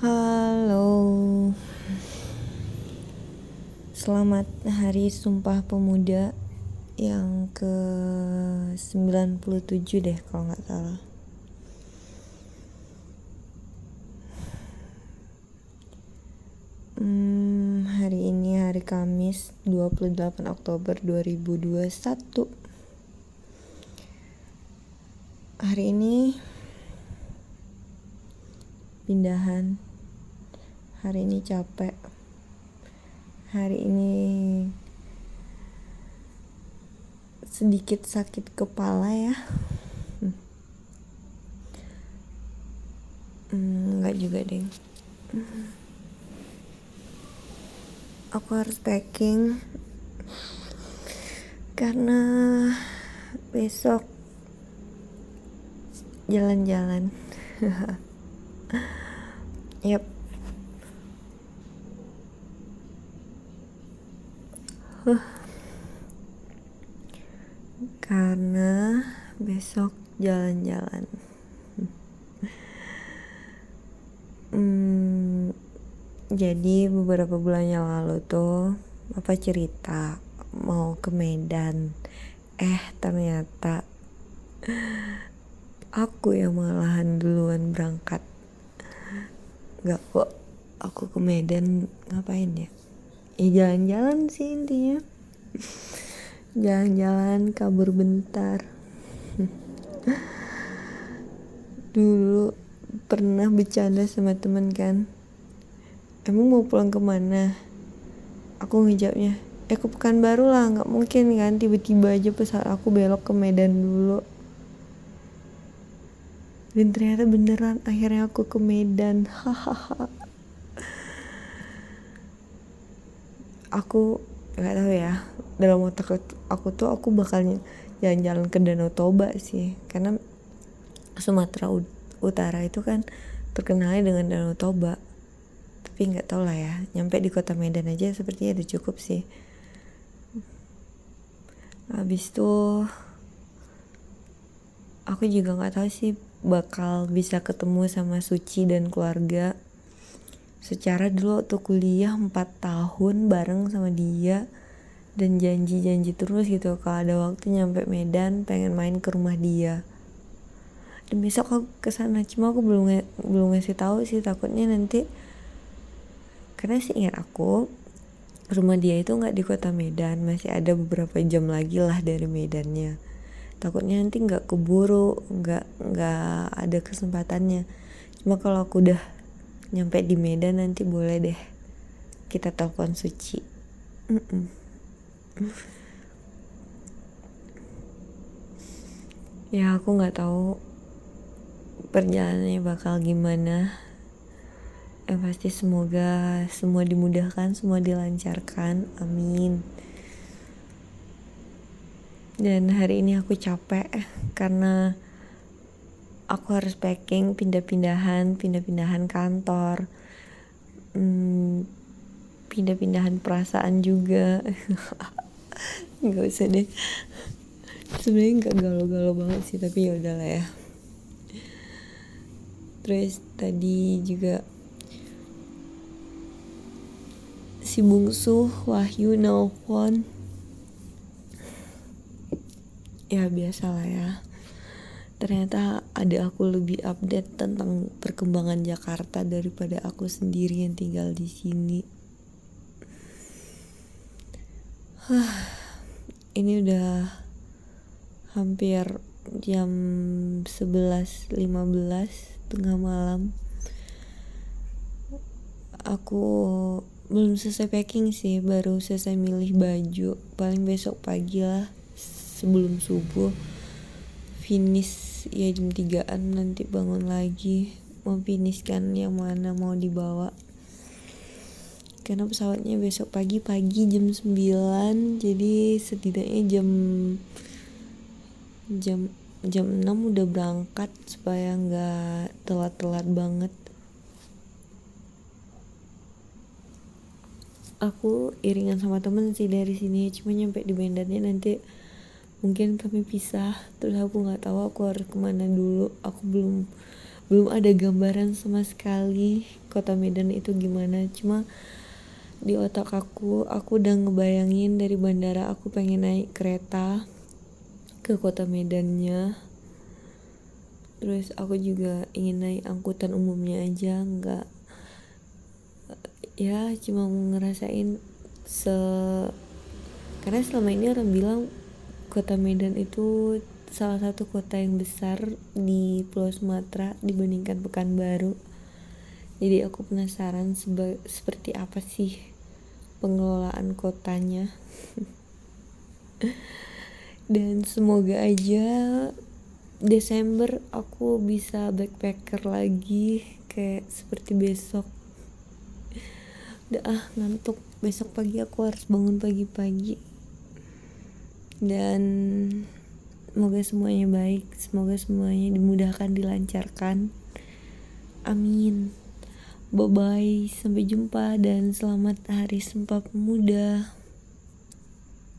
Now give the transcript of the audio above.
Halo. Selamat Hari Sumpah Pemuda yang ke 97 deh kalau nggak salah. Hmm, Hari ini hari Kamis 28 Oktober 2021 Hari ini pindahan hari ini capek. Hari ini sedikit sakit kepala ya. Hmm, nggak juga deh. Aku harus packing. Karena besok jalan-jalan. Yep karena besok jalan-jalan. Hmm, jadi beberapa bulan yang lalu tuh apa cerita mau ke Medan. Eh ternyata aku yang malahan duluan berangkat. Gak kok aku ke Medan ngapain ya ya jalan-jalan sih intinya. Jalan-jalan kabur bentar. Dulu pernah bercanda sama temen kan. Emang mau pulang ke mana? Aku ngejawabnya ya ke baru lah nggak mungkin kan tiba-tiba aja pas aku belok ke Medan dulu. Dan ternyata beneran akhirnya aku ke Medan. Hahaha aku nggak tahu ya dalam otak aku tuh aku bakalnya jalan-jalan ke Danau Toba sih. Karena Sumatera Utara itu kan terkenalnya dengan Danau Toba. Tapi nggak tahu lah ya nyampe di kota Medan aja sepertinya udah cukup sih. Habis itu aku juga nggak tahu sih bakal bisa ketemu sama Suci dan keluarga secara dulu waktu kuliah 4 tahun bareng sama dia dan janji-janji terus gitu kalau ada waktu nyampe Medan pengen main ke rumah dia. Dan besok aku ke sana cuma aku belum belum ngasih tahu sih takutnya nanti karena sih ingat aku rumah dia itu nggak di kota Medan masih ada beberapa jam lagi lah dari Medannya. Takutnya nanti nggak keburu nggak nggak ada kesempatannya. Cuma kalau aku udah nyampe di Medan nanti boleh deh kita telepon Suci. Mm -mm. ya aku nggak tahu perjalanannya bakal gimana. Yang pasti semoga semua dimudahkan semua dilancarkan. Amin. Dan hari ini aku capek karena aku harus packing pindah-pindahan pindah-pindahan kantor hmm, pindah-pindahan perasaan juga. Nggak usah deh. Sebenarnya nggak galau-galau banget sih tapi ya udahlah ya. Terus tadi juga si bungsu Wahyu nelfon ya biasa lah ya ternyata ada aku lebih update tentang perkembangan Jakarta daripada aku sendiri yang tinggal di sini. ini udah hampir jam 11.15 tengah malam. Aku belum selesai packing sih, baru selesai milih baju. Paling besok pagi lah sebelum subuh finish ya jam 3an nanti bangun lagi. Mau finiskan yang mana mau dibawa. Karena pesawatnya besok pagi-pagi jam 9 jadi setidaknya jam jam jam 6 udah berangkat supaya nggak telat-telat banget. Aku iringan sama temen sih dari sini cuma nyampe di Medannya nanti mungkin kami pisah terus aku nggak tahu aku harus ke mana dulu. Aku belum belum ada gambaran sama sekali kota Medan itu gimana. Cuma di otak aku aku udah ngebayangin dari bandara aku pengen naik kereta ke kota Medannya. Terus aku juga ingin naik angkutan umumnya aja nggak ya cuma ngerasain se karena selama ini orang bilang kota Medan itu salah satu kota yang besar di Pulau Sumatera dibandingkan Pekanbaru. Jadi aku penasaran seperti apa sih pengelolaan kotanya. Dan semoga aja Desember aku bisa backpacker lagi kayak seperti besok. Udah ah ngantuk. Besok pagi aku harus bangun pagi-pagi. Dan Semoga semuanya baik, semoga semuanya dimudahkan, dilancarkan. Amin. Bye bye, sampai jumpa dan selamat Hari Sumpah Pemuda.